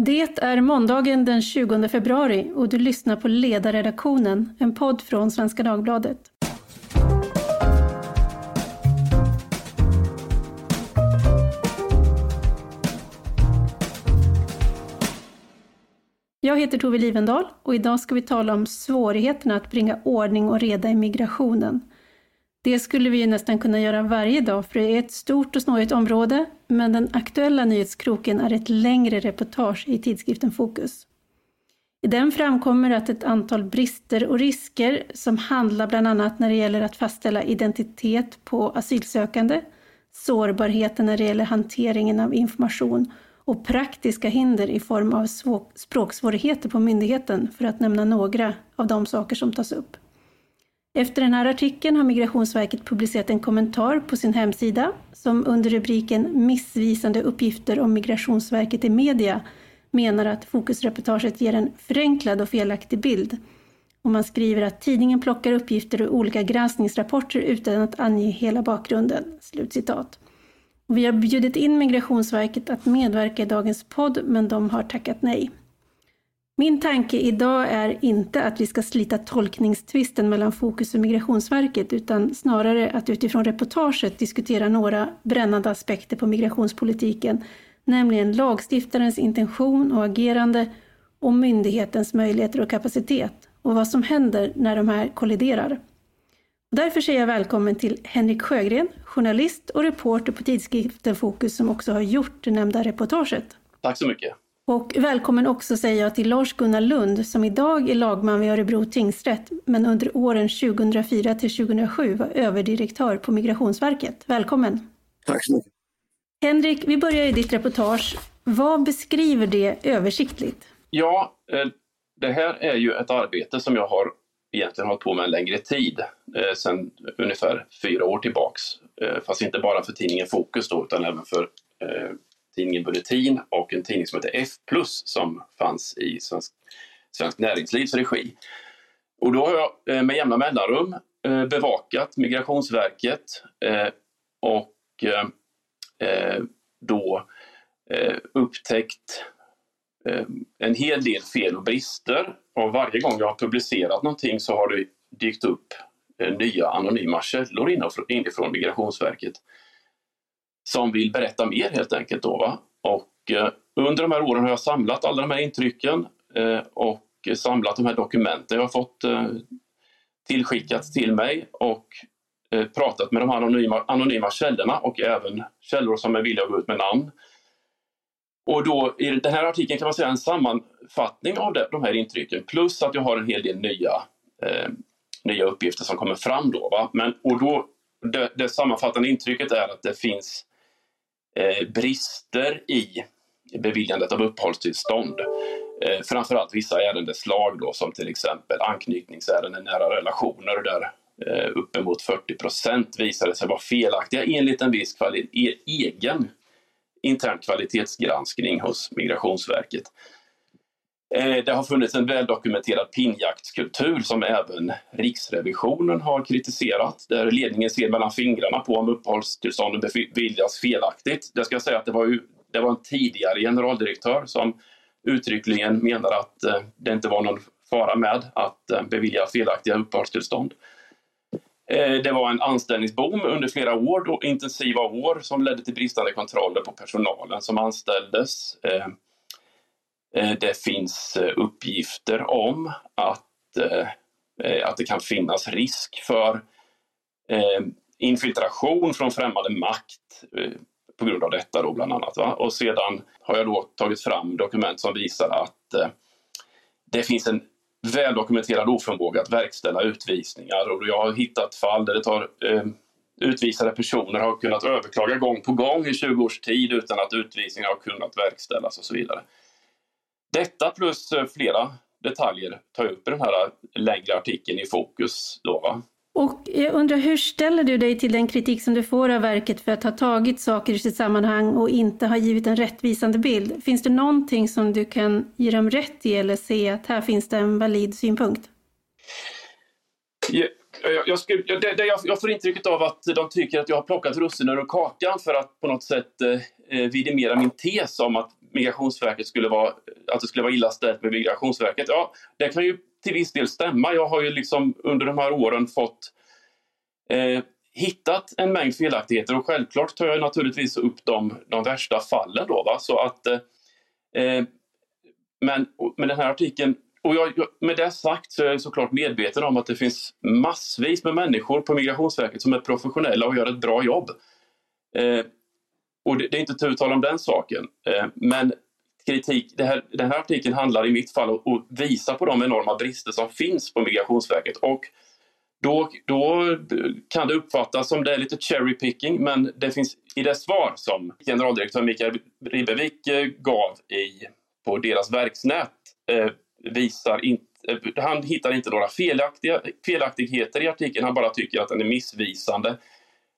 Det är måndagen den 20 februari och du lyssnar på Ledarredaktionen, en podd från Svenska Dagbladet. Jag heter Tove Livendal och idag ska vi tala om svårigheterna att bringa ordning och reda i migrationen. Det skulle vi ju nästan kunna göra varje dag för det är ett stort och snårigt område, men den aktuella nyhetskroken är ett längre reportage i tidskriften Fokus. I den framkommer att ett antal brister och risker som handlar bland annat när det gäller att fastställa identitet på asylsökande, sårbarheten när det gäller hanteringen av information och praktiska hinder i form av språksvårigheter på myndigheten, för att nämna några av de saker som tas upp. Efter den här artikeln har Migrationsverket publicerat en kommentar på sin hemsida som under rubriken Missvisande uppgifter om Migrationsverket i media menar att fokusreportaget ger en förenklad och felaktig bild. Och man skriver att tidningen plockar uppgifter ur olika granskningsrapporter utan att ange hela bakgrunden. Slutcitat. Vi har bjudit in Migrationsverket att medverka i dagens podd, men de har tackat nej. Min tanke idag är inte att vi ska slita tolkningstvisten mellan Fokus och Migrationsverket, utan snarare att utifrån reportaget diskutera några brännande aspekter på migrationspolitiken, nämligen lagstiftarens intention och agerande och myndighetens möjligheter och kapacitet och vad som händer när de här kolliderar. Därför säger jag välkommen till Henrik Sjögren, journalist och reporter på tidskriften Fokus som också har gjort det nämnda reportaget. Tack så mycket. Och välkommen också säger jag till Lars-Gunnar Lund som idag är lagman vid Örebro tingsrätt men under åren 2004 till 2007 var överdirektör på Migrationsverket. Välkommen! Tack så mycket! Henrik, vi börjar i ditt reportage. Vad beskriver det översiktligt? Ja, eh, det här är ju ett arbete som jag har egentligen hållit på med en längre tid, eh, sedan ungefär fyra år tillbaks. Eh, fast inte bara för tidningen Fokus då, utan även för tidningen Bulletin och en tidning som heter F som fanns i Svensk, Svensk Näringslivs regi. Och då har jag eh, med jämna mellanrum eh, bevakat Migrationsverket eh, och då upptäckt en hel del fel och brister. Och varje gång jag har publicerat någonting så har det dykt upp nya anonyma källor inifrån Migrationsverket som vill berätta mer helt enkelt. Då, va? Och, eh, under de här åren har jag samlat alla de här intrycken eh, och samlat de här dokumenten jag har fått eh, tillskickat till mig och eh, pratat med de här anonyma, anonyma källorna och även källor som är villiga att gå ut med namn. Och då i den här artikeln kan man säga en sammanfattning av de här intrycken plus att jag har en hel del nya, eh, nya uppgifter som kommer fram. Då, va? Men, och då, det, det sammanfattande intrycket är att det finns Eh, Eh, brister i beviljandet av uppehållstillstånd. Eh, framförallt vissa ärendeslag då, som till exempel anknytningsärenden, nära relationer där eh, uppemot 40 procent visade sig vara felaktiga enligt en viss e egen intern kvalitetsgranskning hos Migrationsverket. Eh, det har funnits en väldokumenterad pinjaktskultur som även Riksrevisionen har kritiserat, där ledningen ser mellan fingrarna på om uppehållstillstånden beviljas felaktigt. Det ska säga att det var, ju, det var en tidigare generaldirektör som uttryckligen menar att eh, det inte var någon fara med att eh, bevilja felaktiga uppehållstillstånd. Det var en anställningsboom under flera år, då, intensiva år som ledde till bristande kontroller på personalen som anställdes. Eh, det finns eh, uppgifter om att, eh, att det kan finnas risk för infiltration från främmande makt på grund av detta då bland annat. Va? Och sedan har jag då tagit fram dokument som visar att det finns en väldokumenterad oförmåga att verkställa utvisningar och jag har hittat fall där det tar utvisade personer har kunnat överklaga gång på gång i 20 års tid utan att utvisningar har kunnat verkställas och så vidare. Detta plus eh, flera detaljer tar jag upp i den här längre artikeln i Fokus. Då, va? Och jag undrar, hur ställer du dig till den kritik som du får av verket för att ha tagit saker i sitt sammanhang och inte ha givit en rättvisande bild? Finns det någonting som du kan ge dem rätt i eller se att här finns det en valid synpunkt? Jag, jag, skulle, det, det, jag, jag får intrycket av att de tycker att jag har plockat russinen ur kakan för att på något sätt eh, eh vidimera min tes om att Migrationsverket skulle vara, att det skulle vara illa ställt med Migrationsverket. Ja, det kan ju till viss del stämma. Jag har ju liksom under de här åren fått eh, hittat en mängd felaktigheter och självklart tar jag naturligtvis upp de, de värsta fallen då. Va? Så att, eh, eh men med den här artikeln och jag, med det sagt så är jag såklart medveten om att det finns massvis med människor på Migrationsverket som är professionella och gör ett bra jobb. Eh, och det, det, är inte tu tal om den saken. Eh, men kritik, här, den här artikeln handlar i mitt fall om att visa på de enorma brister som finns på Migrationsverket. Och då, då kan det uppfattas som det är lite cherry picking, men det finns i det svar som generaldirektör Mikael Ribbevik eh, gav i, på deras verksnät eh, visar inte, eh, han hittar inte några felaktiga, felaktigheter i artikeln, han bara tycker att den är missvisande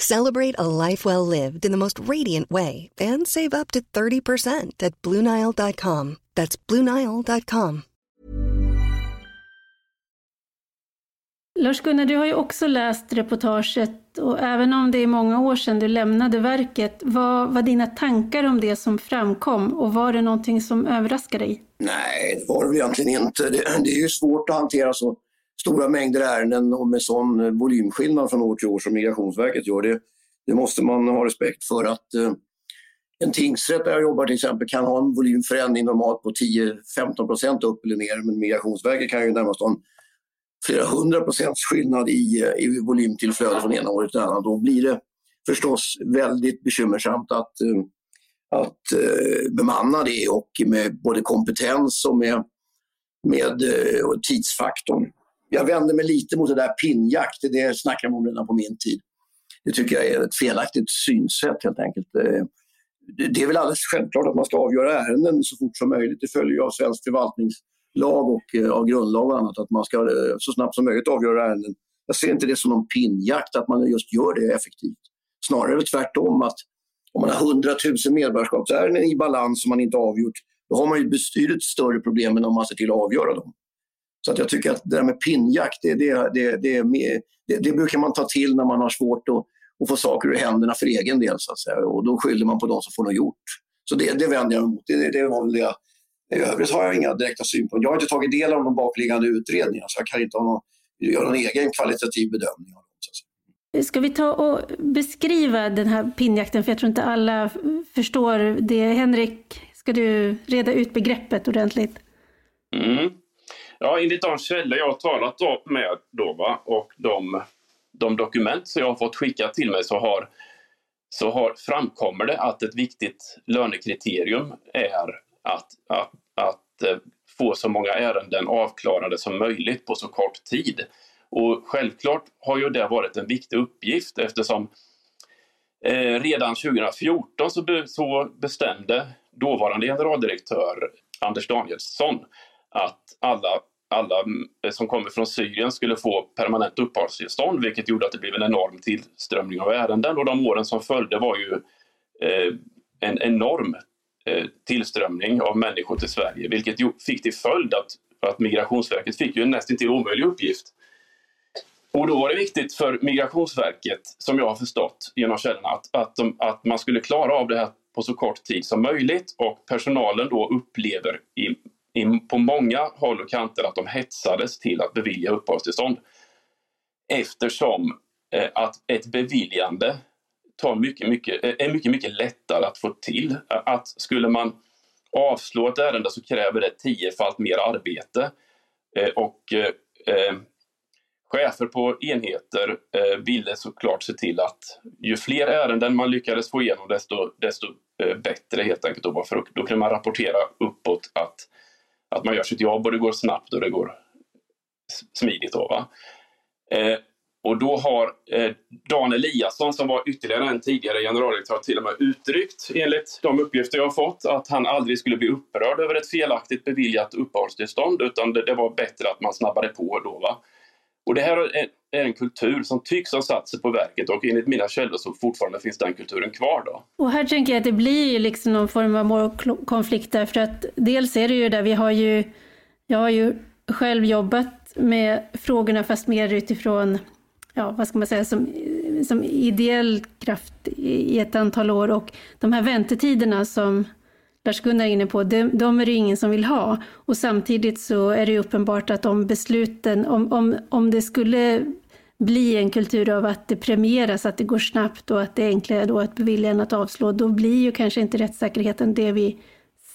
Celebrate a life well lived in the most radiant way and save up to 30% at BlueNile.com. That's BlueNile.com. Lars-Gunnar, du har ju också läst reportaget och även om det är många år sedan du lämnade verket, vad var dina tankar om det som framkom och var det någonting som överraskade dig? Nej, det var det egentligen inte. Det, det är ju svårt att hantera så stora mängder ärenden och med sån eh, volymskillnad från år till år som Migrationsverket gör. Det, det måste man ha respekt för att eh, en tingsrätt där jag jobbar till exempel kan ha en volymförändring normalt på 10-15 procent upp eller ner men Migrationsverket kan ju närmast ha en flera hundra procents skillnad i, eh, i volymtillflöde från ena året till andra. Då blir det förstås väldigt bekymmersamt att, eh, att bemanna det och med både kompetens och med, med och tidsfaktorn. Jag vänder mig lite mot det där pinnjakt, det snackade man om redan på min tid. Det tycker jag är ett felaktigt synsätt helt enkelt. Eh, det är väl alldeles självklart att man ska avgöra ärenden så fort som möjligt. Det följer av svensk förvaltningslag och eh, av grundlag och annat att man ska eh, så snabbt som möjligt avgöra ärenden. Jag ser inte det som någon pinnjakt, att man just gör det effektivt. Snarare är det tvärtom att om man har 100 000 medborgarskapsärenden i balans som man inte avgjort, då har man ju betydligt större problem än om man ser till att avgöra dem. Så att jag tycker att det där med pinnjakt, det, det, det, det, det, det brukar man ta till när man har svårt att, att få saker ur händerna för egen del. Så att säga. Och då skyller man på de som får något gjort. Så det, det vänder jag mig emot. Det, det var väl det. I övrigt har jag inga direkta synpunkter. Jag har inte tagit del av de bakomliggande utredningarna så jag kan inte ha någon, göra någon egen kvalitativ bedömning. Av dem, Ska vi ta och beskriva den här pinnjakten? För jag tror inte alla förstår det. Henrik, ska du reda ut begreppet ordentligt? Mm. Ja, enligt de källor jag har talat med då, va, och de, de dokument som jag har fått skickat till mig så, har, så har, framkommer det att ett viktigt lönekriterium är att, att, att eh, få så många ärenden avklarade som möjligt på så kort tid. Och självklart har ju det varit en viktig uppgift eftersom eh, redan 2014 så, be, så bestämde dåvarande generaldirektör Anders Danielsson att alla, alla eh, som kommer från Syrien skulle få permanent uppehållstillstånd vilket gjorde att det blev en enorm tillströmning av ärenden och de åren som följde var ju eh, en enorm eh, tillströmning av människor till Sverige vilket fick till följd att, att Migrationsverket fick ju en nästan till omöjlig uppgift. Och då var det viktigt för Migrationsverket, som jag har förstått genom källorna, att, att, de, att man skulle klara av det här på så kort tid som möjligt och personalen då upplever i på många håll och kanter att de hetsades till att bevilja uppehållstillstånd. Eftersom eh, att ett beviljande tar mycket, mycket, eh, är mycket, mycket lättare att få till. Att skulle man avslå ett ärende så kräver det tiofalt mer arbete. Eh, och eh, eh, chefer på enheter eh, ville såklart se till att ju fler ärenden man lyckades få igenom desto, desto eh, bättre helt enkelt. Då, för då kunde man rapportera uppåt att att man gör sitt jobb och det går snabbt och det går smidigt. Då, va? Eh, Och då har eh, Dan Eliasson, som var ytterligare en tidigare generaldirektör, till och med uttryckt, enligt de uppgifter jag har fått, att han aldrig skulle bli upprörd över ett felaktigt beviljat uppehållstillstånd, utan det, det var bättre att man snabbade på då. Va? Och det här är, är en kultur som tycks ha satt sig på verket och enligt mina källor så fortfarande finns den kulturen kvar. Då. Och här tänker jag att det blir ju liksom någon form av målkonflikt därför att dels är det ju där vi har ju, jag har ju själv jobbat med frågorna fast mer utifrån ja, vad ska man säga, som, som ideell kraft i ett antal år och de här väntetiderna som Lars-Gunnar är inne på, de, de, är det ingen som vill ha. Och samtidigt så är det uppenbart att om besluten, om, om, om det skulle bli en kultur av att det premieras, att det går snabbt och att det är enklare då att bevilja än att avslå, då blir ju kanske inte rättssäkerheten det vi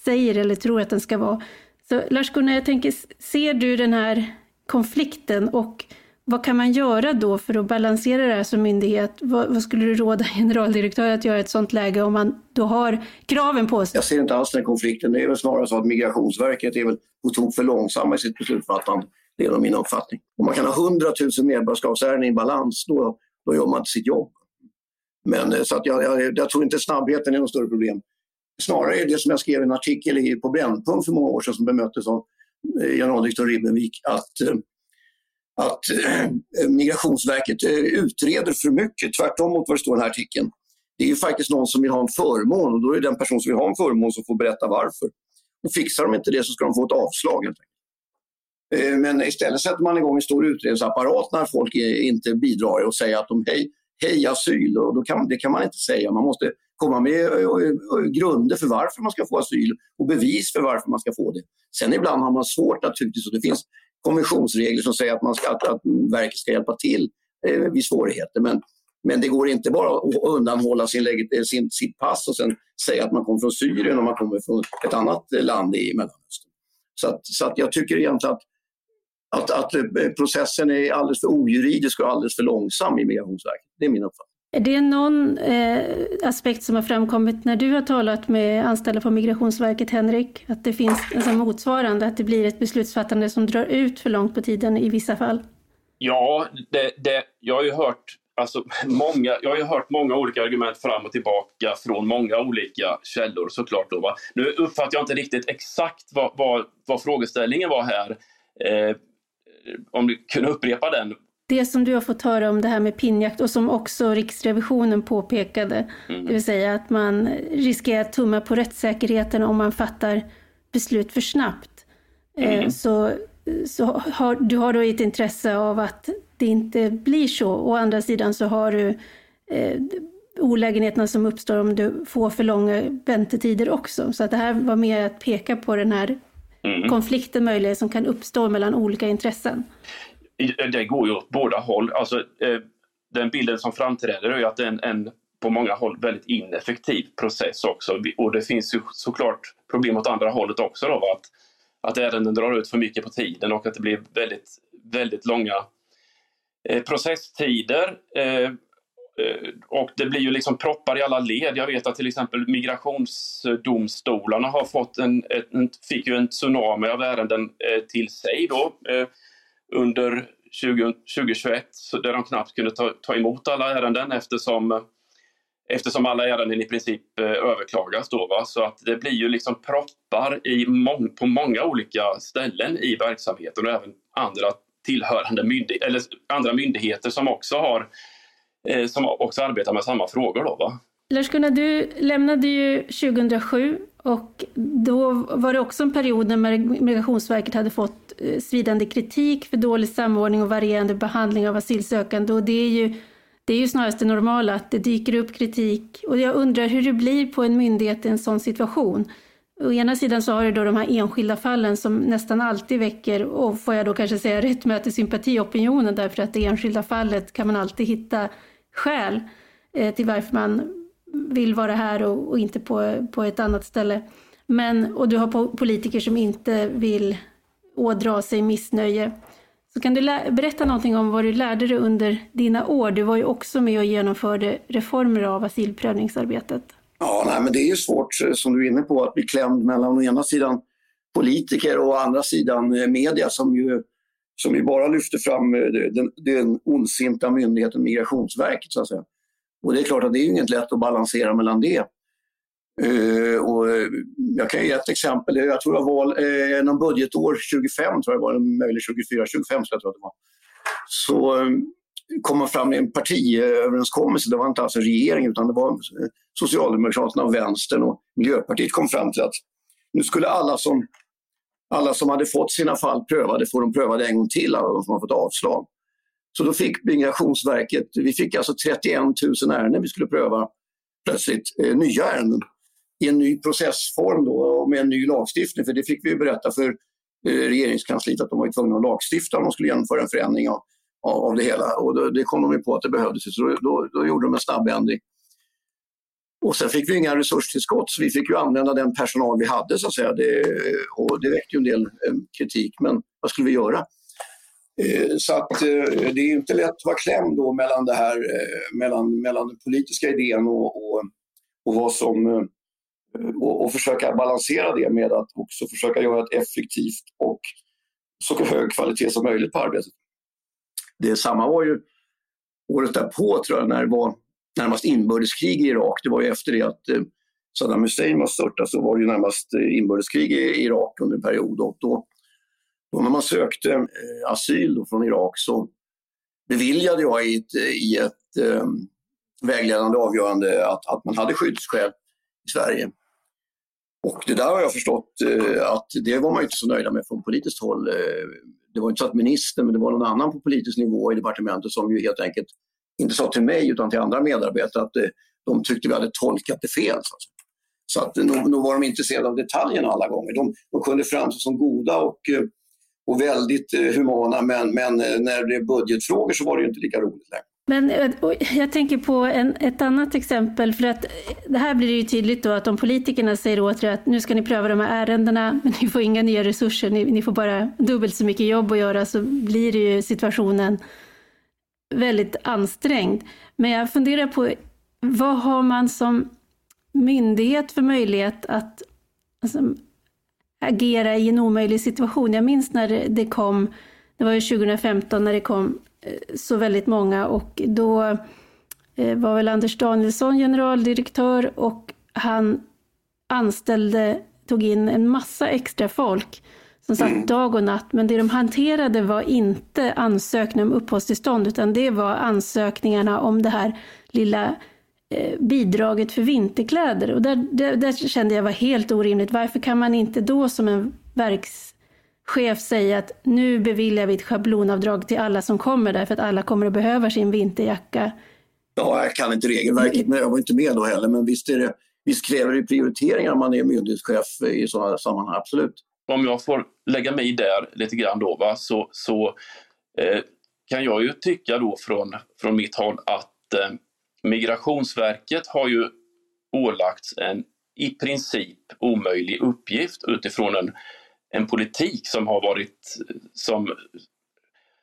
säger eller tror att den ska vara. Så Lars-Gunnar, jag tänker, ser du den här konflikten och vad kan man göra då för att balansera det här som myndighet? Vad, vad skulle du råda generaldirektören att göra i ett sådant läge om man då har kraven på sig? Jag ser inte alls den konflikten. Det är väl snarare så att Migrationsverket är väl på tok för långsamma i sitt beslutsfattande. Det är min uppfattning. Om man kan ha 100 000 medborgarskapsärenden i balans, då, då gör man inte sitt jobb. Men eh, så att jag, jag, jag tror inte snabbheten är något större problem. Snarare är det som jag skrev i en artikel i, på Brännpunkt för många år sedan som bemöttes av eh, generaldirektör Ribbenvik, att eh, att Migrationsverket utreder för mycket, tvärtom mot vad det står i den här artikeln. Det är ju faktiskt någon som vill ha en förmån och då är det den person som vill ha en förmån som får berätta varför. Och fixar de inte det så ska de få ett avslag. Äh, Eh, men istället sätter man igång en stor utredningsapparat när folk inte bidrar och säger att de hej, hej asyl. Och då kan, det kan man inte säga. Man måste komma med eh, eh, grunder för varför man ska få asyl och bevis för varför man ska få det. Sen ibland har man svårt naturligtvis och det finns konventionsregler som säger att, man ska, att, att verket ska hjälpa till eh, vid svårigheter. Men, men det går inte bara att undanhålla sin, sin, sitt pass och sen säga att man kommer från Syrien och man kommer från ett annat land i Mellanöstern. Så, att, så att jag tycker egentligen att, att, att eh, processen är alldeles för ojuridisk och alldeles för långsam i Migrationsverket. Det är min uppfattning. Är det någon eh, aspekt som har framkommit när du har talat med anställda på Migrationsverket, Henrik? Att det finns en motsvarande, att det blir ett beslutsfattande som drar ut för långt på tiden i vissa fall? Ja, det, det, jag har ju hört Alltså, många, jag har ju hört många olika argument fram och tillbaka från många olika källor såklart. Då, va? Nu uppfattar jag inte riktigt exakt vad, vad, vad frågeställningen var här. Eh, om du kunde upprepa den det som du har fått höra om det här med pinjakt och som också Riksrevisionen påpekade, mm. det vill säga att man riskerar att tumma på rättssäkerheten om man fattar beslut för snabbt. Eh, mm. Så, så har, du har då ett intresse av att det inte blir så. Å andra sidan så har du eh, olägenheterna som uppstår om du får för långa väntetider också. Så att det här var mer att peka på den här mm. konflikten möjligen som kan uppstå mellan olika intressen det går ju åt båda håll. Alltså, eh, den bilden som framträder är att det är en, en på många håll väldigt ineffektiv process också. Och det finns ju såklart problem åt andra hållet också då, att, att ärenden drar ut för mycket på tiden och att det blir väldigt, väldigt långa eh, processtider. Eh Eh, och det blir ju liksom proppar i alla led. Jag vet att till exempel migrationsdomstolarna har fått en, en fick ju en tsunami av ärenden eh, till sig då eh, under 20, 2021 där de knappt kunde ta, ta emot alla ärenden eftersom, eftersom alla ärenden i princip överklagas. Då, va? Så att det blir ju liksom proppar i mång, på många olika ställen i verksamheten och även andra tillhörande myndigheter, eller andra myndigheter som också, har, eh, som också arbetar med samma frågor. Då, va? Lars-Gunnar, du lämnade ju 2007 och då var det också en period när Migrationsverket hade fått eh, svidande kritik för dålig samordning och varierande behandling av asylsökande. Och det är ju, det är ju snarast det normala, att det dyker upp kritik. Och jag undrar hur det blir på en myndighet i en sån situation. Å ena sidan så har du då de här enskilda fallen som nästan alltid väcker, och får jag då kanske säga rättmätig sympati opinionen, därför att det enskilda fallet kan man alltid hitta skäl eh, till varför man vill vara här och, och, inte på, på ett annat ställe. Men, och du har politiker som inte vill ådra sig missnöje. Så kan du berätta någonting om vad du lärde dig under dina år? Du var ju också med och genomförde reformer av asylprövningsarbetet. Ja, nej, men det är ju svårt eh, som du är inne på att bli klämd mellan å ena sidan politiker och å andra sidan eh, media som ju som ju bara lyfter fram eh, den, den ondsinta myndigheten Migrationsverket. Så att säga. Och det är klart att det är inget lätt att balansera mellan det. Uh, och eh, jag kan ge ett exempel. Jag tror det var uh, någon budgetår 25, tror jag var, eller 24, 25 tror jag att det var. Så um, kom man fram med en partiöverenskommelse. Det var inte alls en regering utan det var Socialdemokraterna och Vänstern och Miljöpartiet kom fram till att nu skulle alla som, alla som hade fått sina fall prövade får de prövade en gång till, alla de som har fått avslag. Så då fick Migrationsverket, vi fick alltså 31 000 ärenden vi skulle pröva plötsligt, eh, nya ärenden i en ny processform då, och med en ny lagstiftning. För det fick vi berätta för eh, regeringskansliet att de var tvungna att lagstifta om de skulle genomföra en förändring av, av, det hela. Och då, det kom de på att det behövdes, så då, då, då gjorde de en snabb ändring. Och sen fick vi inga resurstillskott så vi fick ju använda den personal vi hade så att säga. Det, och det väckte ju en del eh, kritik men vad skulle vi göra? Eh, så att eh, det är inte lätt att vara klämd då mellan det här, mellan, mellan den politiska idén och, och, och vad som och, och, försöka balansera det med att också försöka göra ett effektivt och så hög kvalitet som möjligt på arbetet. Det samma var ju året därpå tror jag när det var närmast inbördeskrig i Irak. Det var ju efter det att eh, Saddam Hussein var störtad så var det ju närmast eh, inbördeskrig i Irak under en period. Och då, då när man sökte eh, asyl från Irak så beviljade jag i ett, eh, i ett um, vägledande avgörande att, att man hade skyddsskäl i Sverige. Och det där har jag förstått eh, att det var man inte så nöjda med från politiskt håll. Eh, det var inte så att ministern, men det var någon annan på politisk nivå i departementet som ju helt enkelt inte sa till mig utan till andra medarbetare att eh, de tyckte vi hade tolkat det fel. Så, så att eh, nog, nog var de intresserade av detaljerna alla gånger. De, de kunde framstå som goda och, eh, och väldigt humana men, men när det är budgetfrågor så var det inte lika roligt längre. Men jag tänker på en, ett annat exempel, för att det här blir det ju tydligt då att om politikerna säger åt er att nu ska ni pröva de här ärendena, men ni får inga nya resurser, ni, ni får bara dubbelt så mycket jobb att göra, så blir det ju situationen väldigt ansträngd. Men jag funderar på vad har man som myndighet för möjlighet att alltså, agera i en omöjlig situation? Jag minns när det kom, det var ju 2015 när det kom eh, så väldigt många och då eh, var väl Anders Danielsson generaldirektör och han anställde, tog in en massa extra folk som satt mm. dag och natt. Men det de hanterade var inte ansökningar om uppehållstillstånd utan det var ansökningarna om det här lilla eh, bidraget för vinterkläder. Och där, där, där, kände jag var helt orimligt. Varför kan man inte då som en verkschef säga att nu beviljar vi ett schablonavdrag till alla som kommer därför att alla kommer att behöva sin vinterjacka. Ja, jag kan inte regelverket, men jag var inte med då heller. Men visst, är det, visst kräver det prioriteringar om man är myndighetschef i sådana sammanhang, absolut om jag får lägga mig där lite grann då, va, så, så eh, kan jag ju tycka då från, från mitt håll att eh, Migrationsverket har ju ålagts en i princip omöjlig uppgift utifrån en, en politik som har varit som,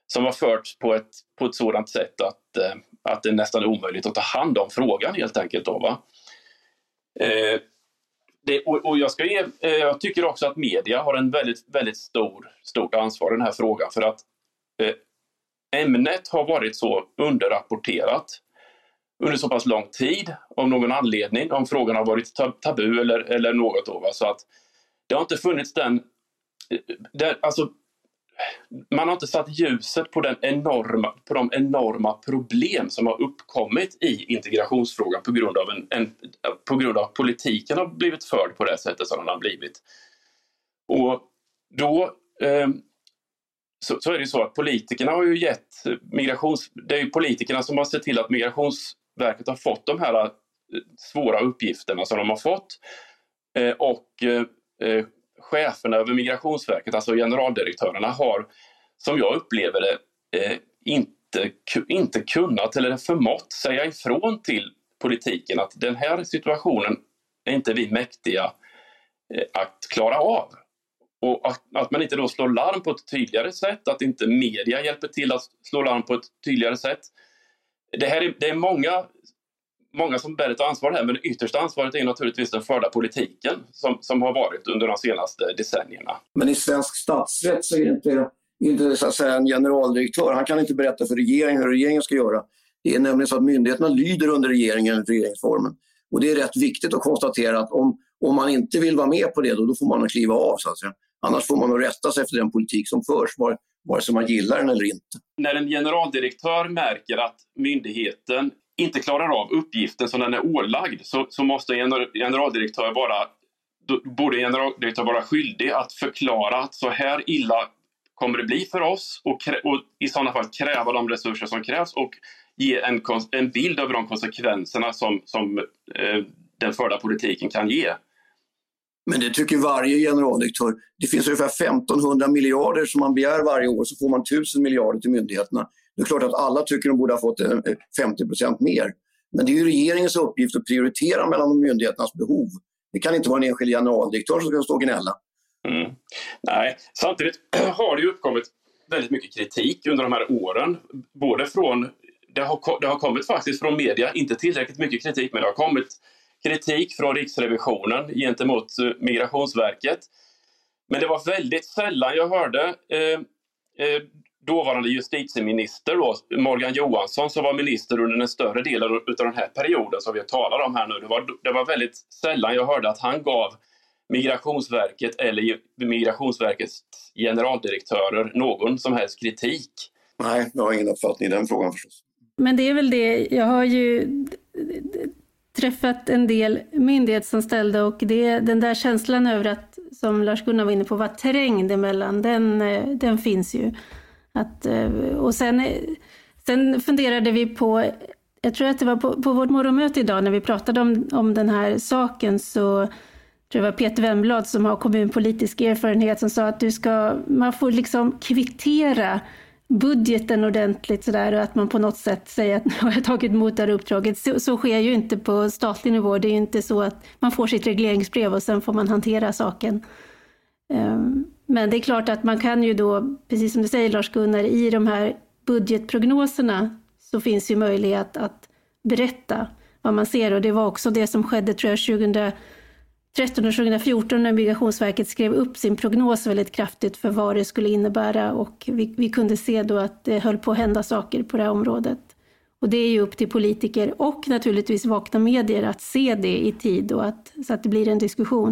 som har förts på ett, på ett sådant sätt att, eh, att det nästan är omöjligt att ta hand om frågan helt enkelt. Då, va? Eh, det, och, och, jag, ska ge, eh, jag tycker också att media har en väldigt, väldigt stor, stort ansvar i den här frågan för att eh, ämnet har varit så underrapporterat under så pass lång tid av någon anledning, om frågan har varit tabu eller, eller något. Då, va? Så att det har inte funnits den... Eh, där, alltså, man har inte satt ljuset på, den enorma, på de enorma problem som har uppkommit i integrationsfrågan på grund av, en, en på grund av att politiken har blivit förd på det sättet som den har blivit. Och då eh, så, så, är det så att politikerna har ju gett migrations... Det är ju politikerna som har sett till att Migrationsverket har fått de här eh, svåra uppgifterna som de har fått. Eh, och eh, eh cheferna över Migrationsverket, alltså generaldirektörerna, har som jag upplever det eh, inte, inte kunnat eller förmått säga ifrån till politiken att den här situationen är inte vi mäktiga eh, att klara av. Och att, att, man inte då slår larm på ett tydligare sätt, att inte media hjälper till att slå larm på ett tydligare sätt. Det, här är, det är många många som bär ett ansvar här, men det yttersta ansvaret är naturligtvis den förda politiken som, som har varit under de senaste decennierna. Men i svensk statsrätt så är det inte inte så att säga en generaldirektör. Han kan inte berätta för regeringen hur regeringen ska göra. Det är nämligen så att myndigheterna lyder under regeringen enligt regeringsformen. Och det är rätt viktigt att konstatera att om, om man inte vill vara med på det då, då får man kliva av. Så att säga. Annars får man nog rätta sig efter den politik som förs, vare sig man gillar den eller inte. När en generaldirektör märker att myndigheten inte klarar av uppgiften som den är ålagd så, så måste en generaldirektör vara borde generaldirektör vara skyldig att förklara att så här illa kommer det bli för oss och, och i sådana fall kräva de resurser som krävs och ge en, en bild över de konsekvenserna som, som eh, den förda politiken kan ge. Men det tycker varje generaldirektör. Det finns ungefär 1500 miljarder som man begär varje år så får man 1000 miljarder till myndigheterna. Det är klart att alla tycker de borde ha fått eh, 50 procent mer. Men det är ju regeringens uppgift att prioritera mellan myndigheternas behov. Det kan inte vara en enskild generaldirektör som ska stå och gnälla. Mm. Nej, samtidigt har det ju uppkommit väldigt mycket kritik under de här åren. Både från, det har, det har kommit faktiskt från media, inte tillräckligt mycket kritik, men det har kommit kritik från Riksrevisionen gentemot eh, Migrationsverket. Men det var väldigt sällan jag hörde eh, eh, dåvarande justitieminister då, Morgan Johansson som var minister under en större del av den här perioden som vi talar om här nu. Det var, det var väldigt sällan jag hörde att han gav Migrationsverket eller Migrationsverkets generaldirektörer någon som helst kritik. Nej, jag har ingen uppfattning i den frågan förstås. Men det är väl det, jag har ju träffat en del myndighetsanställda och det, den där känslan över att, som Lars-Gunnar var inne på, vara trängd emellan, den, eh, den finns ju. Att, eh, och sen, eh, sen funderade vi på, jag tror att det var på, på vårt morgonmöte idag när vi pratade om, om den här saken så tror det var Peter Wemblad som har kommunpolitisk erfarenhet som sa att du ska, man får liksom kvittera budgeten ordentligt sådär och att man på något sätt säger att nu har jag tagit emot det här uppdraget. Så, så sker ju inte på statlig nivå. Det är ju inte så att man får sitt regleringsbrev och sen får man hantera saken. Um, men det är klart att man kan ju då, precis som du säger Lars-Gunnar, i de här budgetprognoserna så finns ju möjlighet att berätta vad man ser och det var också det som skedde tror jag 2013 och 2014 när Migrationsverket skrev upp sin prognos väldigt kraftigt för vad det skulle innebära och vi, vi kunde se då att det höll på att hända saker på det här området. Och det är ju upp till politiker och naturligtvis vakna medier att se det i tid och att, så att det blir en diskussion.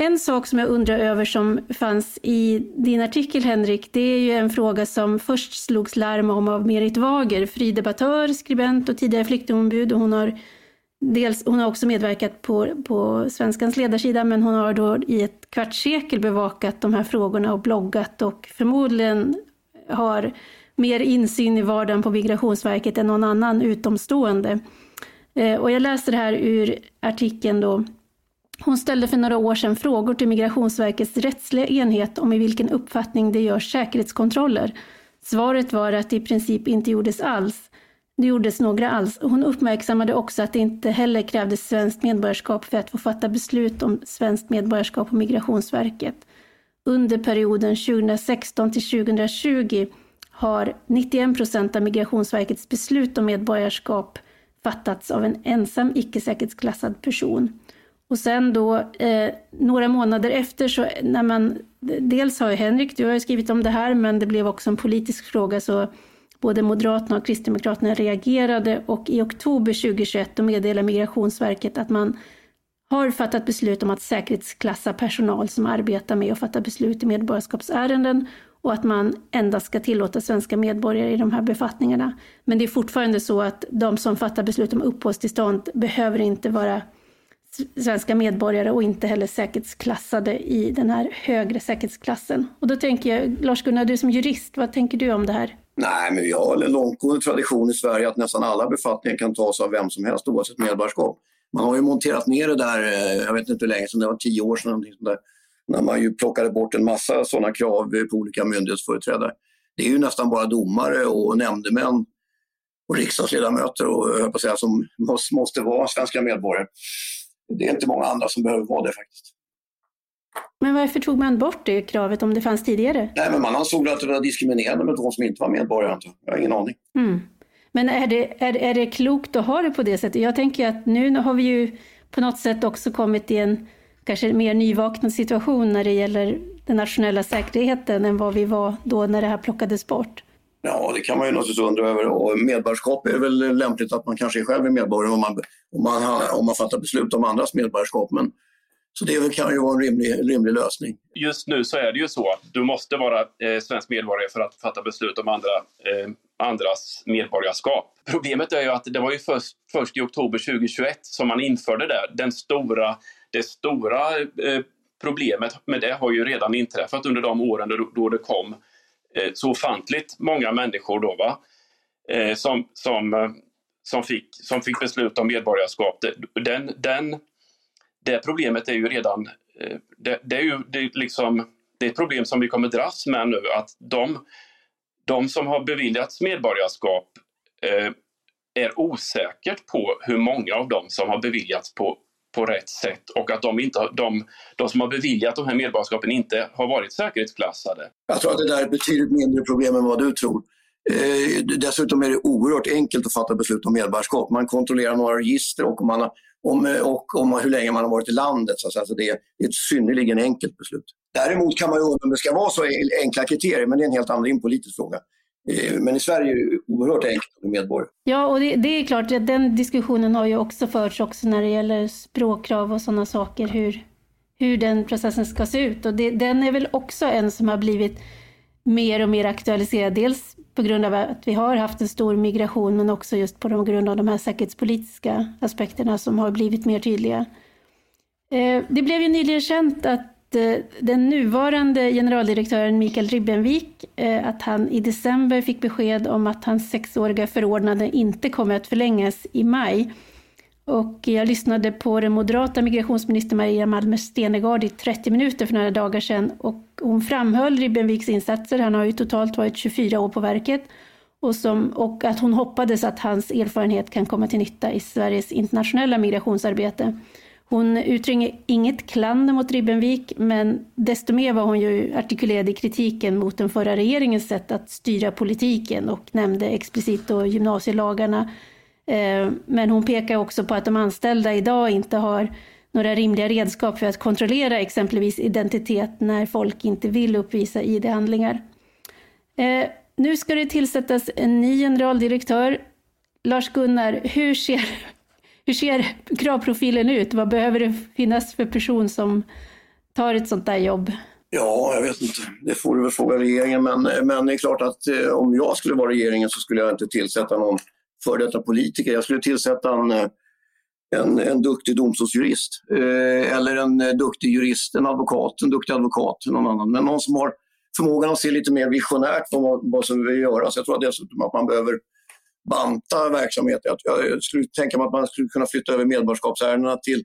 En sak som jag undrar över som fanns i din artikel Henrik, det är ju en fråga som först slogs larm om av Merit Wager, fri debattör, skribent och tidigare flyktingombud. Och hon, har dels, hon har också medverkat på, på Svenskans ledarsida, men hon har då i ett kvartssekel bevakat de här frågorna och bloggat och förmodligen har mer insyn i vardagen på Migrationsverket än någon annan utomstående. Eh, och jag läser här ur artikeln då. Hon ställde för några år sedan frågor till Migrationsverkets rättsliga enhet om i vilken uppfattning det görs säkerhetskontroller. Svaret var att det i princip inte gjordes alls. Det gjordes några alls. Hon uppmärksammade också att det inte heller krävdes svenskt medborgarskap för att få fatta beslut om svenskt medborgarskap på Migrationsverket. Under perioden 2016 till 2020 har 91 procent av Migrationsverkets beslut om medborgarskap fattats av en ensam icke-säkerhetsklassad person. Och sen då eh, några månader efter så när man, dels har ju Henrik, du har ju skrivit om det här, men det blev också en politisk fråga så både Moderaterna och Kristdemokraterna reagerade och i oktober 2021 då meddelade Migrationsverket att man har fattat beslut om att säkerhetsklassa personal som arbetar med att fatta beslut i medborgarskapsärenden och att man endast ska tillåta svenska medborgare i de här befattningarna. Men det är fortfarande så att de som fattar beslut om uppehållstillstånd behöver inte vara svenska medborgare och inte heller säkerhetsklassade i den här högre säkerhetsklassen. Och då tänker jag, Lars-Gunnar, du som jurist, vad tänker du om det här? Nej, men vi har en långtgående tradition i Sverige att nästan alla befattningar kan tas av vem som helst oavsett medborgarskap. Man har ju monterat ner det där, eh, jag vet inte hur länge sedan, det var tio år sedan, där, när man ju plockade bort en massa sådana krav eh, på olika myndighetsföreträdare. Det är ju nästan bara domare och nämndemän och riksdagsledamöter och, jag på säga, som måste vara svenska medborgare. Det är inte många andra som behöver vara det faktiskt. Men varför tog man bort det kravet om det fanns tidigare? Nej, men man ansåg att det var diskriminerande med de som inte var medborgare. Jag har ingen aning. Mm. Men är det, är, är det klokt att ha det på det sättet? Jag tänker att nu har vi ju på något sätt också kommit i en kanske mer nyvaknad situation när det gäller den nationella säkerheten än vad vi var då när det här plockades bort. Ja, det kan man ju naturligtvis undra över. Och medborgarskap är väl lämpligt att man kanske själv är medborgare om man, om man, om man fattar beslut om andras medborgarskap. Men, så det kan ju vara en rimlig, rimlig lösning. Just nu så är det ju så att du måste vara eh, svensk medborgare för att fatta beslut om andra, eh, andras medborgarskap. Problemet är ju att det var ju först, först i oktober 2021 som man införde det. Den stora, det stora eh, problemet med det har ju redan inträffat under de åren då, då det kom Eh, Eh, så ofantligt många människor då, va? Eh, som, som, eh, som, fick, som fick beslut om medborgarskap. Den, den, det problemet är ju redan... Det, det är ju det liksom, det är ett problem som vi kommer dras med nu att de, de som har beviljats medborgarskap eh, är osäkert på hur många av dem som har beviljats på, på rätt sätt och att de, inte, de, de som har beviljat de här medborgarskapen inte har varit säkerhetsklassade. Jag tror att det där är ett betydligt mindre problem än vad du tror. Eh, dessutom är det oerhört enkelt att fatta beslut om medborgarskap. Man kontrollerar några register och, man har, om, och om hur länge man har varit i landet. Så, alltså det är ett synnerligen enkelt beslut. Däremot kan man ju undra om det ska vara så enkla kriterier, men det är en helt annan politisk fråga. Eh, men i Sverige är det oerhört enkelt att bli medborgare. Ja, och det, det, är klart, den diskussionen har ju också förts också när det gäller språkkrav och sådana saker, hur, hur den processen ska se ut. Och det, den är väl också en som har blivit mer och mer aktualiserad, dels på grund av att vi har haft en stor migration, men också just på grund av de här säkerhetspolitiska aspekterna som har blivit mer tydliga. Eh, det blev ju nyligen känt att Eh, den nuvarande generaldirektören Mikael Ribbenvik, eh, att han i december fick besked om att hans sexåriga förordnande inte kommer att förlängas i maj. Och jag lyssnade på den moderata migrationsministern Maria Malmer Stenegard i 30 minuter för några dagar sedan och hon framhöll Ribbenviks insatser. Han har ju totalt varit 24 år på verket och, som, och att hon hoppades att hans erfarenhet kan komma till nytta i Sveriges internationella migrationsarbete. Hon uttrycker inget klander mot Ribbenvik, men desto mer var hon ju artikulerad i kritiken mot den förra regeringens sätt att styra politiken och nämnde explicit då gymnasielagarna. Eh, men hon pekar också på att de anställda idag inte har några rimliga redskap för att kontrollera exempelvis identitet när folk inte vill uppvisa ID-handlingar. Eh, nu ska det tillsättas en ny generaldirektör. Lars-Gunnar, hur ser hur ser kravprofilen ut? Vad behöver det finnas för person som tar ett sånt där jobb? Ja, jag vet inte. Det får du väl fråga regeringen. Men, men det är klart att eh, om jag skulle vara regeringen så skulle jag inte tillsätta någon före detta politiker. Jag skulle tillsätta en, eh, en, en duktig domstolsjurist. Eh, eller en eh, duktig jurist, en advokat, en duktig advokat, någon annan. Men någon som har förmågan att se lite mer visionärt på vad, vad som behöver göras. Jag tror dessutom att man behöver banta verksamheten. Jag skulle tänka mig att man skulle kunna flytta över medborgarskapsärendena till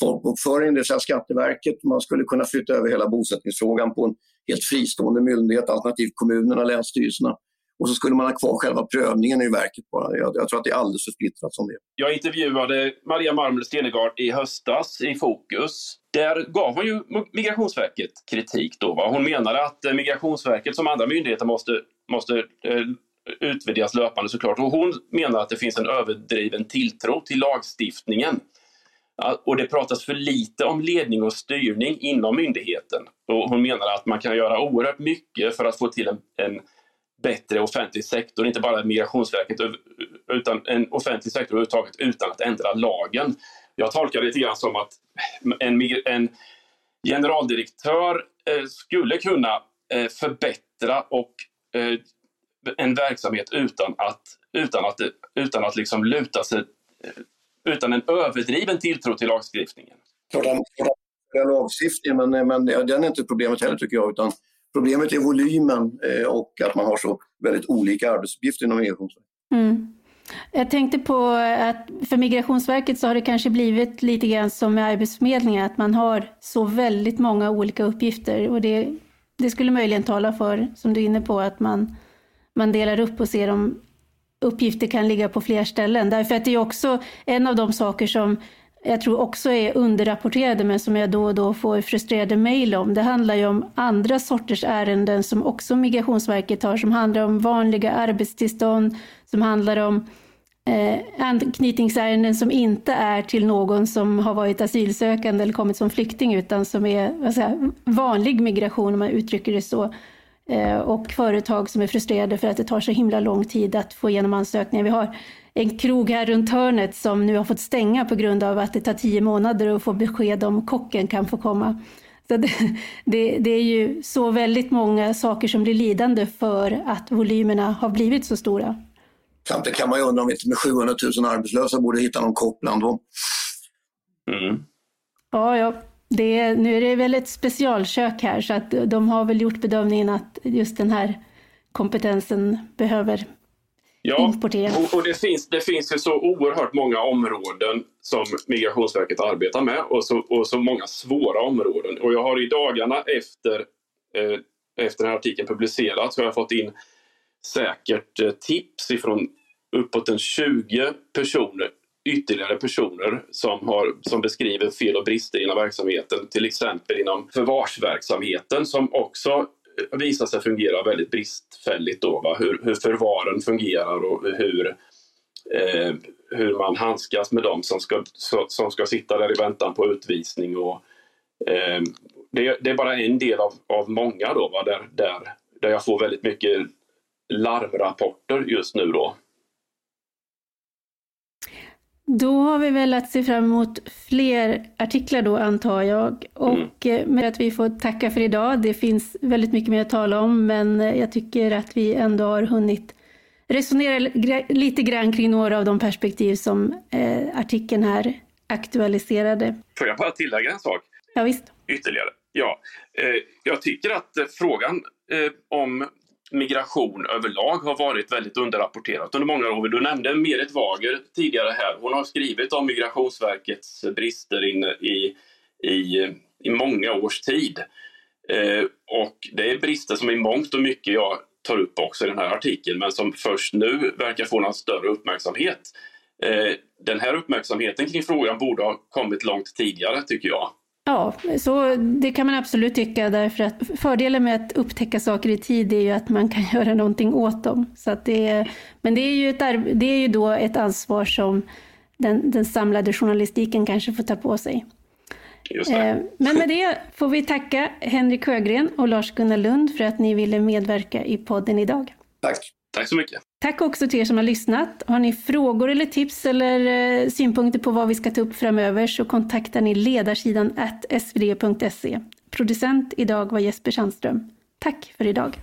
folkbokföringen, det vill säga Skatteverket. Man skulle kunna flytta över hela bosättningsfrågan på en helt fristående myndighet, alternativt kommunerna, länsstyrelserna. Och så skulle man ha kvar själva prövningen i verket bara. Jag, jag tror att det är alldeles för splittrat som det Jag intervjuade Maria Malmer Stenegard i höstas i Fokus. Där gav hon ju Migrationsverket kritik. Då, va? Hon menade att eh, Migrationsverket som andra myndigheter måste, måste eh, utvärderas löpande såklart. Och hon menar att det finns en överdriven tilltro till lagstiftningen. Och det pratas för lite om ledning och styrning inom myndigheten. Och hon menar att man kan göra oerhört mycket för att få till en, en bättre offentlig sektor, inte bara Migrationsverket utan en offentlig sektor överhuvudtaget utan att ändra lagen. Jag tolkar det lite grann som att en, en generaldirektör eh, skulle kunna eh, förbättra och eh, en verksamhet utan att, utan att, utan att liksom luta sig, utan en överdriven tilltro till lagstiftningen. Klart att lagstiftningen, men, men den är inte problemet heller tycker jag, utan problemet är volymen eh, och att man har så väldigt olika arbetsuppgifter inom Migrationsverket. Mm. Jag tänkte på att för Migrationsverket så har det kanske blivit lite grann som med Arbetsförmedlingen, att man har så väldigt många olika uppgifter och det, det skulle möjligen tala för, som du är inne på, att man, man delar upp och ser om uppgifter kan ligga på fler ställen. Därför att det är också en av de saker som jag tror också är underrapporterade men som jag då och då får frustrerade mejl om. Det handlar ju om andra sorters ärenden som också Migrationsverket har, som handlar om vanliga arbetstillstånd, som handlar om eh, anknytningsärenden som inte är till någon som har varit asylsökande eller kommit som flykting, utan som är vad vanlig migration om man uttrycker det så. Eh, och företag som är frustrerade för att det tar så himla lång tid att få igenom ansökningar. Vi har en krog här runt hörnet som nu har fått stänga på grund av att det tar tio månader att få besked om kocken kan få komma. Så det, det, det, är ju så väldigt många saker som blir lidande för att volymerna har blivit så stora. Samtidigt kan man ju undra om vi inte med 700 000 arbetslösa borde hitta någon kock bland dem. Mm. Ja, ja. Det, nu är det väl ett specialkök här så att de har väl gjort bedömningen att just den här kompetensen behöver Ja, och, och, det, finns, det finns ju så oerhört många områden som Migrationsverket arbetar med och så, och så många svåra områden. Och jag har i dagarna efter, eh, efter den här artikeln publicerats så har jag fått in säkert eh, tips ifrån uppåt en 20 personer, ytterligare personer som, har, som beskriver fel och brister inom verksamheten. Till exempel inom förvarsverksamheten som också eh, visar sig fungera väldigt bristfälligt. Då, va? Hur, hur förvaren fungerar och hur, eh, hur man handskas med dem som ska, som ska sitta där i väntan på utvisning. Och, eh, det, det, är bara en del av, av många då, va? Där, där, där jag får väldigt mycket larmrapporter just nu. då. Då har vi väl att se fram emot fler artiklar då antar jag. Och mm. med att vi får tacka för idag. Det finns väldigt mycket mer att tala om men jag tycker att vi ändå har hunnit resonera lite grann kring några av de perspektiv som eh, artikeln här aktualiserade. Får jag bara tillägga en sak? Ja, visst. Ytterligare. Ja, eh, jag tycker att frågan eh, om migration överlag har varit väldigt underrapporterat under många år. Du nämnde Merit Wager tidigare här. Hon har skrivit om Migrationsverkets brister in i, i, i många års tid. Eh, och det är brister som i mångt och mycket jag tar upp också i den här artikeln men som först nu verkar få någon större uppmärksamhet. Eh, den här uppmärksamheten kring frågan borde ha kommit långt tidigare tycker jag. Ja, så det kan man absolut tycka därför att fördelen med att upptäcka saker i tid är ju att man kan göra någonting åt dem. Så att det är, men det är, ju ett, det är ju då ett ansvar som den, den samlade journalistiken kanske får ta på sig. Eh, men med det får vi tacka Henrik Sjögren och Lars-Gunnar Lund för att ni ville medverka i podden idag. Tack. Tack så mycket. Tack också till er som har lyssnat. Har ni frågor eller tips eller eh, synpunkter på vad vi ska ta upp framöver så kontaktar ni ledarsidan svd.se. Producent idag var Jesper Sandström. Tack för idag.